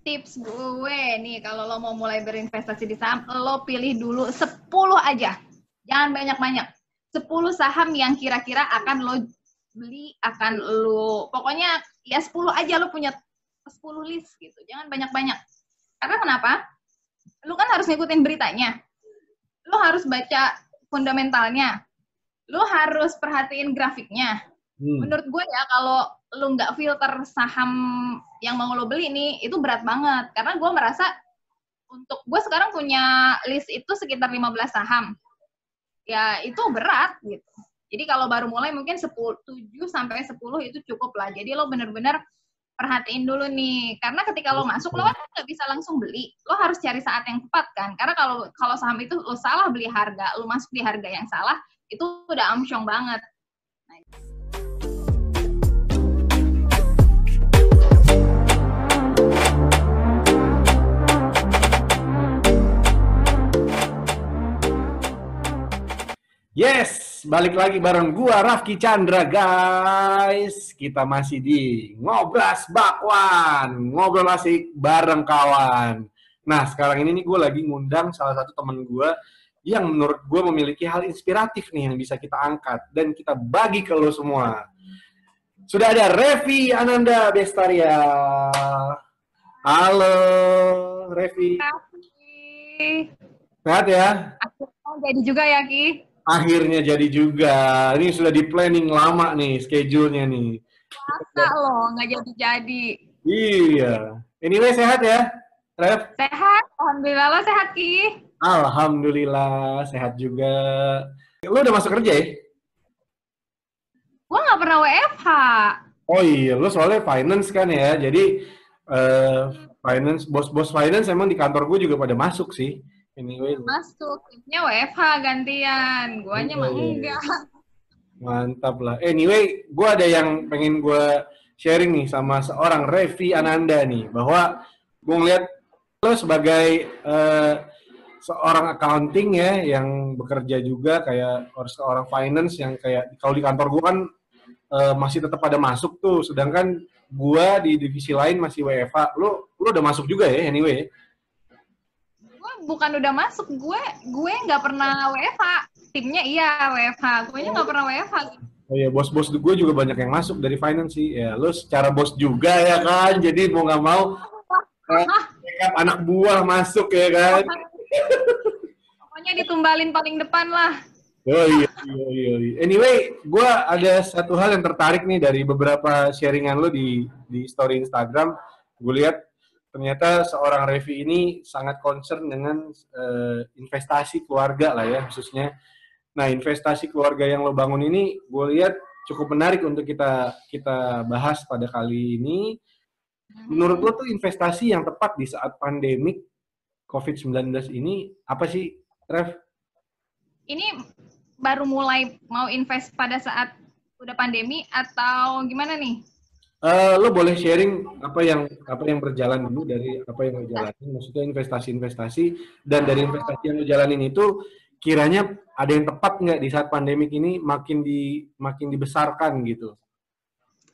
tips gue nih kalau lo mau mulai berinvestasi di saham, lo pilih dulu 10 aja. Jangan banyak-banyak. 10 saham yang kira-kira akan lo beli, akan lo pokoknya ya 10 aja lo punya 10 list gitu. Jangan banyak-banyak. Karena kenapa? Lo kan harus ngikutin beritanya. Lo harus baca fundamentalnya. Lo harus perhatiin grafiknya. Hmm. Menurut gue ya kalau lu nggak filter saham yang mau lo beli nih itu berat banget. Karena gue merasa untuk gue sekarang punya list itu sekitar 15 saham. Ya itu berat gitu. Jadi kalau baru mulai mungkin 10, 7 sampai 10 itu cukup lah. Jadi lo bener-bener perhatiin dulu nih. Karena ketika lo masuk lo kan nggak bisa langsung beli. Lo harus cari saat yang tepat kan. Karena kalau kalau saham itu lo salah beli harga lo masuk di harga yang salah itu udah amsyong banget Yes, balik lagi bareng gua Rafki Chandra guys. Kita masih di Ngobras Bakwan, ngobrol asik bareng kawan. Nah, sekarang ini nih gue lagi ngundang salah satu temen gue yang menurut gue memiliki hal inspiratif nih yang bisa kita angkat dan kita bagi ke lo semua. Sudah ada Revi Ananda Bestaria. Halo, Revi. Sehat ya? Aku jadi juga ya, Ki akhirnya jadi juga. Ini sudah di planning lama nih schedule-nya nih. Masa loh nggak jadi-jadi. Iya. Anyway sehat ya, Rev? Sehat. Alhamdulillah lo sehat Ki. Alhamdulillah sehat juga. Lo udah masuk kerja ya? Gua nggak pernah WFH. Oh iya, lo soalnya finance kan ya. Jadi uh, finance, bos-bos finance emang di kantor gue juga pada masuk sih. Anyway. Masuk. Ini WFH gantian. Guanya mah iya. enggak. Mantap lah. Anyway, gue ada yang pengen gue sharing nih sama seorang Revi Ananda nih. Bahwa gue ngeliat lo sebagai uh, seorang accounting ya yang bekerja juga kayak seorang finance yang kayak kalau di kantor gue kan uh, masih tetap pada masuk tuh sedangkan gue di divisi lain masih WFH lo lo udah masuk juga ya anyway bukan udah masuk gue gue nggak pernah WFH timnya iya WFH gue nya nggak pernah WFH Oh iya, bos-bos gue juga banyak yang masuk dari finance sih. Ya, lo secara bos juga ya kan, jadi mau nggak mau eh, anak buah masuk ya kan. Pokoknya ditumbalin paling depan lah. Oh iya, iya, iya. iya. Anyway, gue ada satu hal yang tertarik nih dari beberapa sharingan lo di di story Instagram. Gue lihat ternyata seorang Revi ini sangat concern dengan uh, investasi keluarga lah ya khususnya. Nah investasi keluarga yang lo bangun ini gue lihat cukup menarik untuk kita kita bahas pada kali ini. Menurut lo tuh investasi yang tepat di saat pandemik COVID-19 ini apa sih, Rev? Ini baru mulai mau invest pada saat udah pandemi atau gimana nih? Uh, lo boleh sharing apa yang apa yang berjalan dulu dari apa yang lo jalanin, maksudnya investasi-investasi dan dari investasi yang lo jalanin itu kiranya ada yang tepat nggak di saat pandemik ini makin di makin dibesarkan gitu?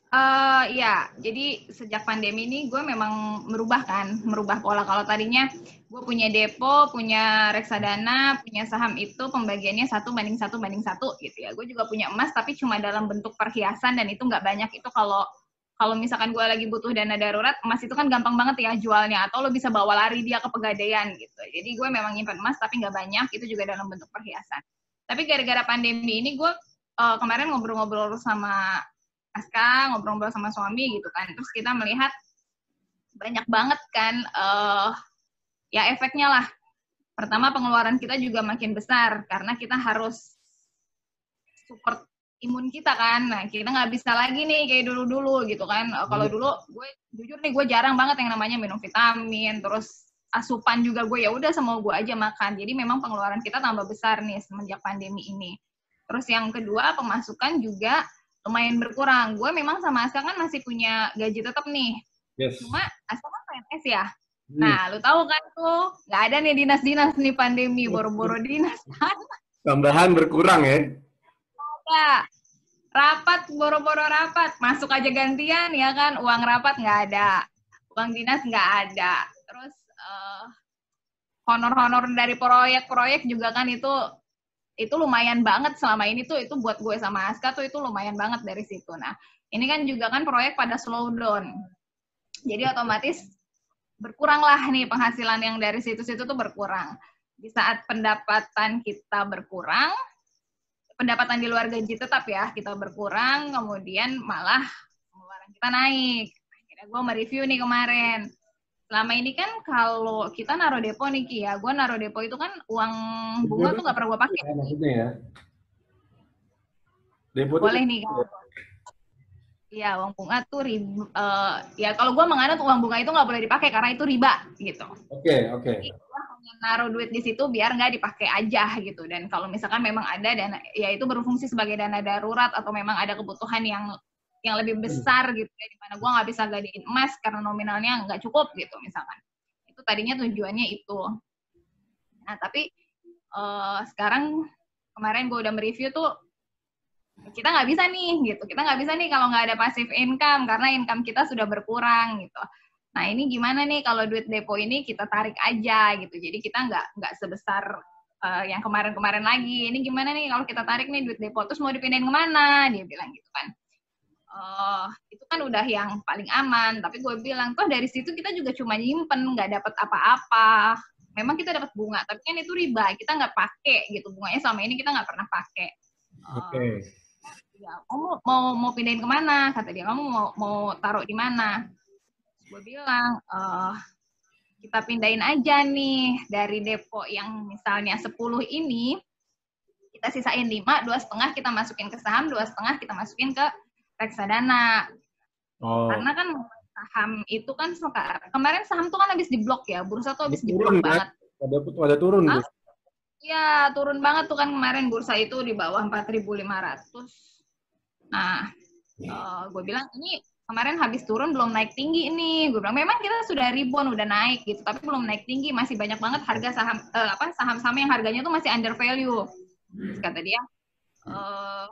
Uh, ya, jadi sejak pandemi ini gue memang merubah kan, merubah pola. Kalau tadinya gue punya depo, punya reksadana, punya saham itu pembagiannya satu banding satu banding satu gitu ya. Gue juga punya emas tapi cuma dalam bentuk perhiasan dan itu nggak banyak. Itu kalau kalau misalkan gue lagi butuh dana darurat, emas itu kan gampang banget ya jualnya, atau lo bisa bawa lari dia ke pegadaian gitu. Jadi gue memang nyimpan emas tapi nggak banyak, itu juga dalam bentuk perhiasan. Tapi gara-gara pandemi ini gue uh, kemarin ngobrol-ngobrol sama Aska, ngobrol-ngobrol sama suami gitu kan, terus kita melihat banyak banget kan uh, ya efeknya lah. Pertama pengeluaran kita juga makin besar karena kita harus support imun kita kan. Nah, kita nggak bisa lagi nih kayak dulu-dulu gitu kan. Hmm. Kalau dulu gue jujur nih gue jarang banget yang namanya minum vitamin, terus asupan juga gue ya udah semua gue aja makan. Jadi memang pengeluaran kita tambah besar nih semenjak pandemi ini. Terus yang kedua pemasukan juga lumayan berkurang. Gue memang sama Aska kan masih punya gaji tetap nih. Yes. Cuma Aska kan PNS ya. Hmm. Nah, lu tahu kan tuh nggak ada nih dinas-dinas nih pandemi, boro-boro dinas kan. Tambahan berkurang ya? Ada. Rapat, boro-boro rapat. Masuk aja gantian ya kan, uang rapat nggak ada. uang dinas nggak ada terus uh, honor-honor dari proyek-proyek juga kan itu itu lumayan banget selama ini tuh itu buat gue sama Aska tuh itu lumayan banget dari situ. Nah, ini kan juga kan proyek pada slow down. Jadi otomatis berkurang lah nih penghasilan yang dari situ-situ tuh berkurang. Di saat pendapatan kita berkurang, pendapatan di luar gaji tetap ya kita berkurang, kemudian malah pengeluaran kita naik. Akhirnya gue mereview nih kemarin selama ini kan kalau kita naruh depo nih Ki ya, gue naruh depo itu kan uang bunga tuh nggak pernah gue pakai. Ya, maksudnya ya. Depo Boleh nih kan. Iya, uang bunga tuh riba. Uh, ya kalau gue menganut uang bunga itu nggak boleh dipakai karena itu riba gitu. Oke, okay, oke. Okay. Naruh duit di situ biar nggak dipakai aja gitu. Dan kalau misalkan memang ada dana, ya itu berfungsi sebagai dana darurat atau memang ada kebutuhan yang yang lebih hmm. besar gitu ya di mana gue nggak bisa gadein emas karena nominalnya nggak cukup gitu misalkan itu tadinya tujuannya itu nah tapi uh, sekarang kemarin gue udah mereview tuh kita nggak bisa nih gitu kita nggak bisa nih kalau nggak ada passive income karena income kita sudah berkurang gitu nah ini gimana nih kalau duit depo ini kita tarik aja gitu jadi kita nggak nggak sebesar uh, yang kemarin-kemarin lagi ini gimana nih kalau kita tarik nih duit depo terus mau dipindahin ke mana dia bilang gitu kan uh, itu kan udah yang paling aman. Tapi gue bilang, toh dari situ kita juga cuma nyimpen, nggak dapat apa-apa. Memang kita dapat bunga, tapi kan itu riba. Kita nggak pakai gitu bunganya selama ini kita nggak pernah pakai. Oke. Okay. Ya, kamu mau mau pindahin ke mana? Kata dia, kamu mau mau taruh di mana? Gue bilang, uh, kita pindahin aja nih dari depo yang misalnya 10 ini kita sisain 5, dua setengah kita masukin ke saham, dua setengah kita masukin ke reksadana. Oh. Karena kan saham itu kan kemarin saham tuh kan habis diblok ya, bursa tuh habis diblok banget. Ada ada turun tuh. Iya, turun banget tuh kan kemarin bursa itu di bawah 4.500. Nah, uh, eh, gue bilang ini kemarin habis turun belum naik tinggi ini. Gue bilang memang kita sudah ribuan udah naik gitu, tapi belum naik tinggi, masih banyak banget harga saham uh, apa saham-saham yang harganya tuh masih under value. kata dia, uh,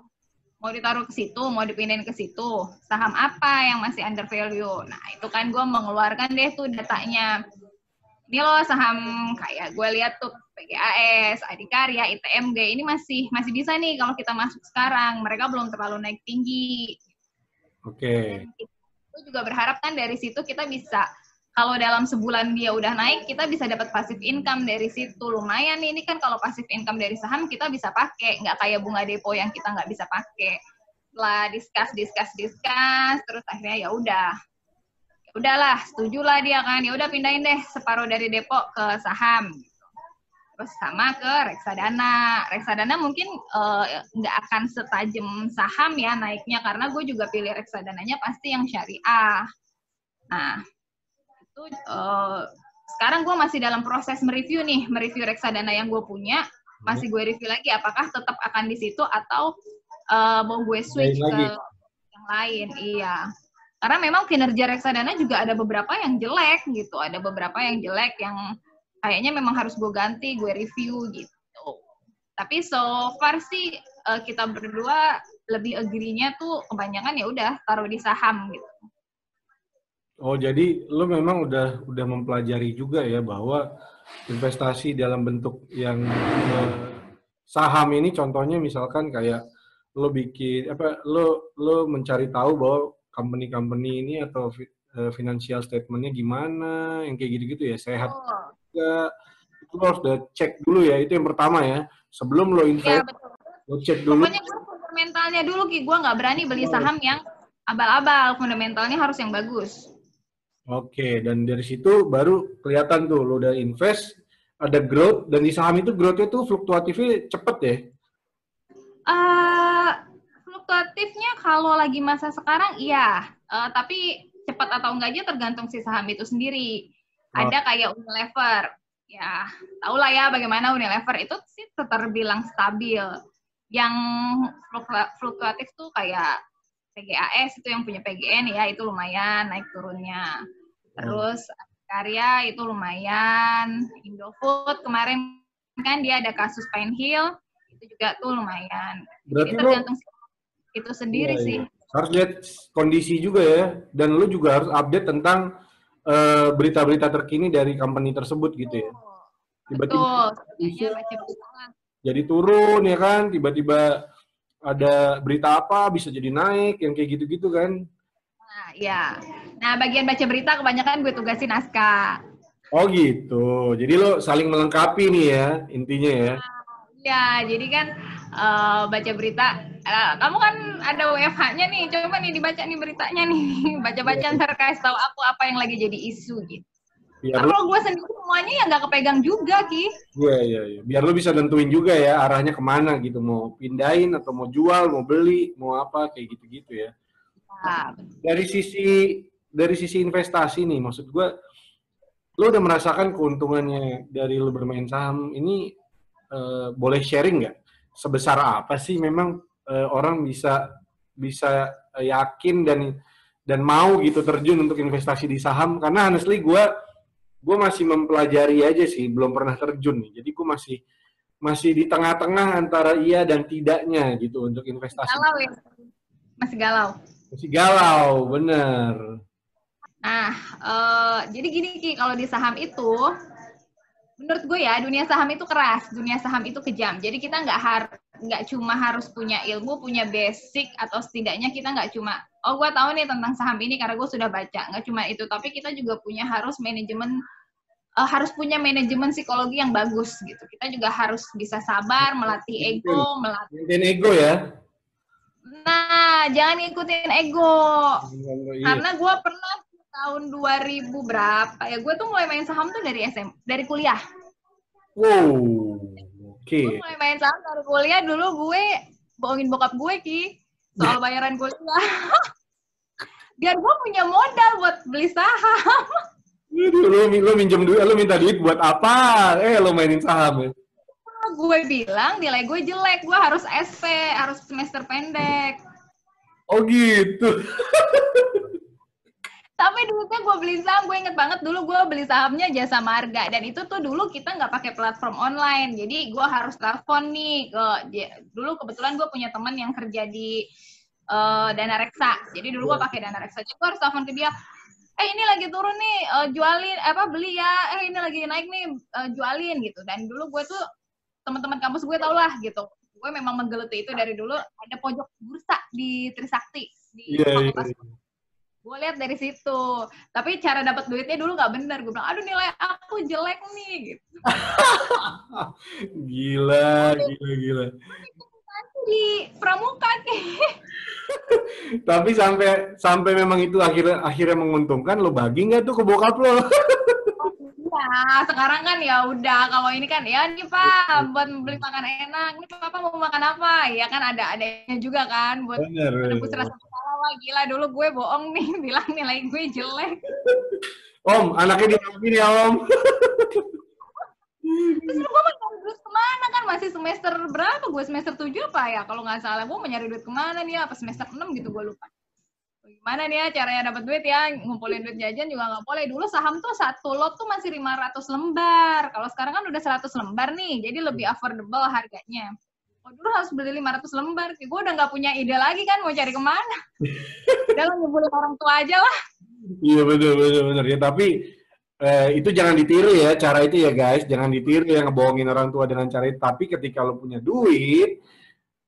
mau ditaruh ke situ, mau dipindahin ke situ, saham apa yang masih under value. Nah, itu kan gue mengeluarkan deh tuh datanya. Ini loh saham kayak gue lihat tuh PGAS, Adikarya, ITMG ini masih masih bisa nih kalau kita masuk sekarang. Mereka belum terlalu naik tinggi. Oke. Okay. Itu juga berharap kan dari situ kita bisa kalau dalam sebulan dia udah naik, kita bisa dapat passive income dari situ. Lumayan nih, ini kan kalau passive income dari saham kita bisa pakai, nggak kayak bunga depo yang kita nggak bisa pakai. Setelah discuss, discuss, discuss, terus akhirnya ya udah. Ya udahlah, setujulah dia kan. Ya udah pindahin deh separuh dari depo ke saham. Terus sama ke reksadana. Reksadana mungkin uh, nggak akan setajam saham ya naiknya, karena gue juga pilih reksadananya pasti yang syariah. Nah, itu uh, sekarang gue masih dalam proses mereview nih, mereview reksadana yang gue punya, masih gue review lagi apakah tetap akan di situ atau uh, mau gue switch ke yang lain. Iya. Karena memang kinerja reksadana juga ada beberapa yang jelek gitu, ada beberapa yang jelek yang kayaknya memang harus gue ganti, gue review gitu. Tapi so far sih uh, kita berdua lebih agree-nya tuh kebanyakan ya udah taruh di saham gitu. Oh, jadi lo memang udah udah mempelajari juga ya bahwa investasi dalam bentuk yang uh, saham ini contohnya misalkan kayak lo bikin apa lo lo mencari tahu bahwa company-company ini atau uh, financial statementnya gimana yang kayak gitu-gitu ya sehat oh. Juga itu lo harus udah cek dulu ya itu yang pertama ya. Sebelum lo iya, invest ya, lo cek dulu. Pokoknya fundamentalnya dulu ki. Gue nggak berani beli oh. saham yang abal-abal. Fundamentalnya harus yang bagus. Oke, dan dari situ baru kelihatan tuh lo udah invest, ada growth, dan di saham itu growth-nya tuh fluktuatifnya cepet ya? Uh, fluktuatifnya kalau lagi masa sekarang iya, uh, tapi cepat atau enggaknya tergantung si saham itu sendiri. Ada kayak Unilever, ya tau lah ya bagaimana Unilever itu sih terbilang stabil. Yang fluktuatif tuh kayak PGAS itu yang punya PGN ya itu lumayan naik turunnya. Terus karya itu lumayan. Indofood kemarin kan dia ada kasus Pine Hill itu juga tuh lumayan. Berarti Jadi tergantung lo, itu sendiri iya, iya. sih. Harus lihat kondisi juga ya dan lu juga harus update tentang eh, berita-berita terkini dari company tersebut gitu ya. Tiba-tiba Betul. Baca berita. jadi turun ya kan, tiba-tiba ada berita apa bisa jadi naik yang kayak gitu-gitu kan. Nah, ya. Nah, bagian baca berita kebanyakan gue tugasin naskah. Oh gitu. Jadi lo saling melengkapi nih ya intinya ya. Ya, jadi kan eh, baca berita. eh, kamu kan ada WFH-nya nih, coba nih dibaca nih beritanya nih. Baca-baca ntar kasih tahu aku apa yang lagi jadi isu gitu. Biar Kalau lo, gue sendiri semuanya ya nggak kepegang juga, Ki. iya, iya, iya. Biar lo bisa nentuin juga ya arahnya ke mana gitu. Mau pindahin atau mau jual, mau beli, mau apa kayak gitu-gitu ya. Nah, Dari sisi dari sisi investasi nih, maksud gue, lo udah merasakan keuntungannya dari lo bermain saham ini eh, boleh sharing nggak? Sebesar apa sih memang eh, orang bisa bisa eh, yakin dan dan mau gitu terjun untuk investasi di saham? Karena honestly gue gue masih mempelajari aja sih, belum pernah terjun nih. Jadi gue masih masih di tengah-tengah antara iya dan tidaknya gitu untuk investasi. galau ya. Masih galau. Masih galau, bener. Nah, eh, jadi gini Ki, kalau di saham itu, menurut gue ya dunia saham itu keras, dunia saham itu kejam. Jadi kita nggak har nggak cuma harus punya ilmu, punya basic atau setidaknya kita nggak cuma oh gue tahu nih tentang saham ini karena gue sudah baca. Nggak cuma itu, tapi kita juga punya harus manajemen eh, harus punya manajemen psikologi yang bagus gitu. Kita juga harus bisa sabar, melatih ego, melatih. Maintain ego ya. Nah, jangan ngikutin ego. Iya. Karena gue pernah tahun 2000 berapa ya, gue tuh mulai main saham tuh dari SM, dari kuliah. Wow. Oke. Gue mulai main saham dari kuliah dulu gue bohongin bokap gue ki soal bayaran kuliah. Biar gue punya modal buat beli saham. Lo, lo minjem duit, lo minta duit buat apa? Eh, lo mainin saham ya? gue bilang nilai gue jelek, gue harus SP, harus semester pendek. Oh gitu. Tapi duitnya gue beli saham, gue inget banget dulu gue beli sahamnya jasa marga. Dan itu tuh dulu kita nggak pakai platform online. Jadi gue harus telepon nih ke dia- dulu kebetulan gue punya teman yang kerja di eh, Dana Reksa. Jadi dulu gue pakai Dana Reksa. Jadi gue harus telepon ke dia. Eh ini lagi turun nih, eh, jualin apa beli ya. Eh ini lagi naik nih, eh, jualin gitu. Dan dulu gue tuh teman-teman kampus gue tau lah gitu. Gue memang menggeluti itu dari dulu. Ada pojok bursa di Trisakti di Iya, iya. fakultas gue lihat dari situ. Tapi cara dapat duitnya dulu nggak bener. Gue bilang aduh nilai aku jelek nih gitu. Gila, gila, gila. Di pramuka nih. Tapi sampai sampai memang itu akhirnya akhirnya menguntungkan, lo bagi nggak tuh ke bokap lo? ya sekarang kan ya udah kalau ini kan ya nih pak buat beli makan enak. Nih papa mau makan apa? Ya kan ada adanya juga kan buat Bener. menebus rasa wah gila dulu gue bohong nih bilang nilai gue jelek. Om, anaknya dimaafin ya Om. terus gue mau nyari duit ke mana kan? Masih semester berapa? Gue semester 7 apa ya? Kalau nggak salah gue mau nyari duit ke mana nih? Apa semester 6 gitu gue lupa. Gimana nih ya caranya dapat duit ya? Ngumpulin duit jajan juga nggak boleh. Dulu saham tuh satu lot tuh masih 500 lembar. Kalau sekarang kan udah 100 lembar nih jadi lebih affordable harganya Oh, dulu harus beli 500 lembar. Gue udah nggak punya ide lagi kan mau cari ke mana? Udah lah ngumpulin orang tua aja lah. Iya bener bener bener ya tapi eh, itu jangan ditiru ya cara itu ya guys. Jangan ditiru yang ngebohongin orang tua dengan cara itu. Tapi ketika lo punya duit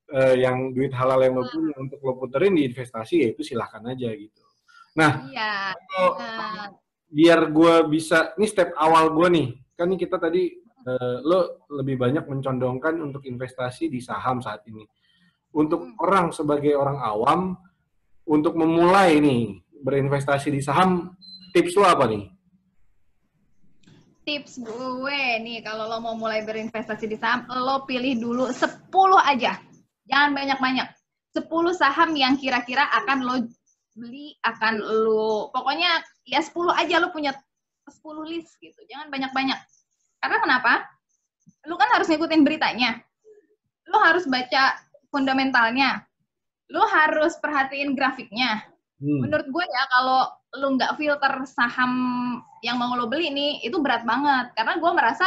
eh, yang duit halal yang lo punya untuk lo puterin di investasi ya itu silahkan aja gitu. Nah iya. kalau nah, biar gue bisa ini step awal gue nih. Kan nih kita tadi eh, lo lebih banyak mencondongkan untuk investasi di saham saat ini. Untuk Hmm. orang sebagai orang awam untuk memulai nih berinvestasi di saham tips lo apa nih? Tips gue nih kalau lo mau mulai berinvestasi di saham lo pilih dulu 10 aja. Jangan banyak-banyak. 10 saham yang kira-kira akan lo beli akan lo pokoknya ya 10 aja lo punya 10 list gitu. Jangan banyak-banyak karena kenapa? Lo kan harus ngikutin beritanya. Lo harus baca fundamentalnya. Lo harus perhatiin grafiknya. Hmm. menurut gue ya kalau lu nggak filter saham yang mau lo beli nih itu berat banget. Karena gue merasa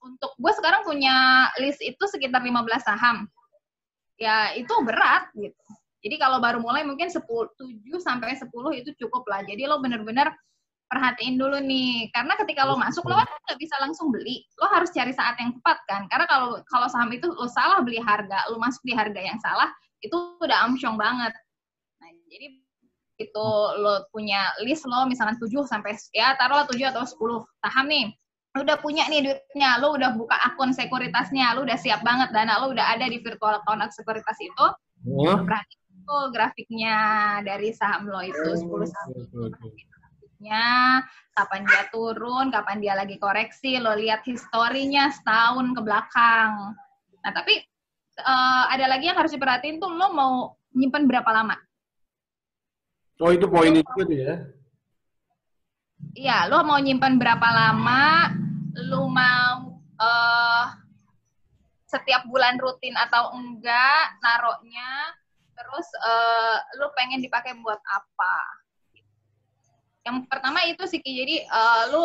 untuk gue sekarang punya list itu sekitar 15 saham. Ya itu berat gitu. Jadi kalau baru mulai mungkin 10, 7 sampai 10 itu cukup lah. Jadi lo bener-bener perhatiin dulu nih. Karena ketika lo masuk lo kan nggak bisa langsung beli. Lo harus cari saat yang tepat kan. Karena kalau kalau saham itu lo salah beli harga lo masuk di harga yang salah itu udah amsyong banget. Nah jadi itu lo punya list lo misalkan 7 sampai ya taruhlah 7 atau 10 saham nih lo udah punya nih duitnya lo udah buka akun sekuritasnya lo udah siap banget dana lo udah ada di virtual account sekuritas itu ya. berarti itu grafiknya dari saham lo itu 10 saham grafiknya, kapan dia turun, kapan dia lagi koreksi, lo lihat historinya setahun ke belakang. Nah, tapi uh, ada lagi yang harus diperhatiin tuh, lo mau nyimpan berapa lama? Oh, itu poin itu tuh ya? Iya, lo mau nyimpan berapa lama, lo mau uh, setiap bulan rutin atau enggak naroknya, terus uh, lo pengen dipakai buat apa? Yang pertama itu sih jadi uh, lu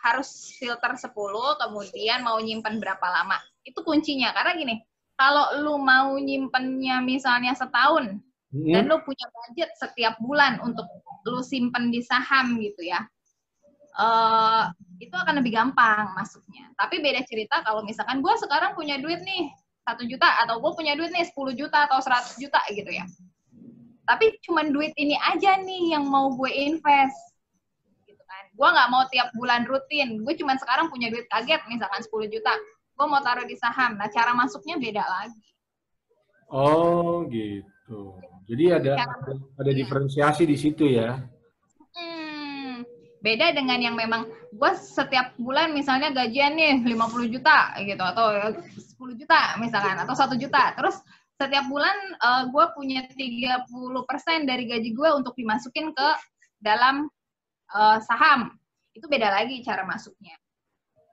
harus filter 10 kemudian mau nyimpan berapa lama. Itu kuncinya karena gini, kalau lu mau nyimpennya misalnya setahun hmm. dan lu punya budget setiap bulan untuk lu simpen di saham gitu ya. Uh, itu akan lebih gampang masuknya. Tapi beda cerita kalau misalkan gue sekarang punya duit nih satu juta atau gue punya duit nih 10 juta atau 100 juta gitu ya. Tapi cuman duit ini aja nih yang mau gue invest gue nggak mau tiap bulan rutin. Gue cuma sekarang punya duit kaget misalkan 10 juta. Gue mau taruh di saham. Nah cara masuknya beda lagi. Oh gitu. Jadi ada ada, ada diferensiasi di situ ya? Hmm, beda dengan yang memang gue setiap bulan misalnya gajian nih 50 juta gitu atau 10 juta misalkan atau satu juta. Terus setiap bulan uh, gue punya 30% dari gaji gue untuk dimasukin ke dalam uh, saham. Itu beda lagi cara masuknya.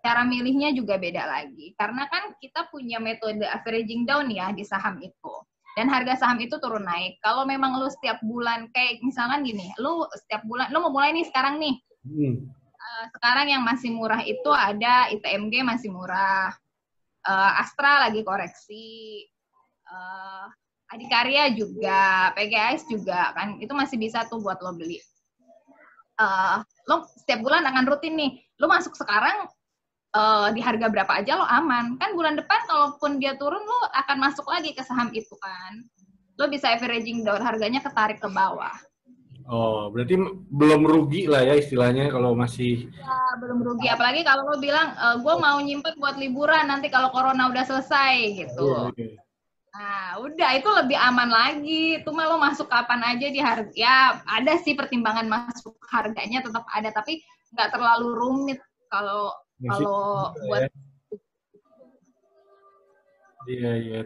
Cara milihnya juga beda lagi. Karena kan kita punya metode averaging down ya di saham itu. Dan harga saham itu turun naik. Kalau memang lu setiap bulan kayak misalkan gini lu setiap bulan lu mau mulai nih sekarang nih. Hmm. uh, sekarang yang masih murah itu ada ITMG masih murah. Uh, Astra lagi koreksi. Uh, Adikarya juga PGS juga kan. Itu masih bisa tuh buat lo beli uh, lo setiap bulan akan rutin nih lo masuk sekarang uh, di harga berapa aja lo aman kan bulan depan kalaupun dia turun lo akan masuk lagi ke saham itu kan lo bisa averaging down harganya ketarik ke bawah Oh, berarti belum rugi lah ya istilahnya kalau masih. Ya, belum rugi. Apalagi kalau lo bilang, e, eh, gue mau nyimpen buat liburan nanti kalau corona udah selesai gitu. Oh, okay. Nah, udah itu lebih aman lagi. Itu mah lo masuk kapan aja di harga. Ya, ada sih pertimbangan masuk harganya tetap ada, tapi nggak terlalu rumit kalau kalau buat. Ya. Iya, iya.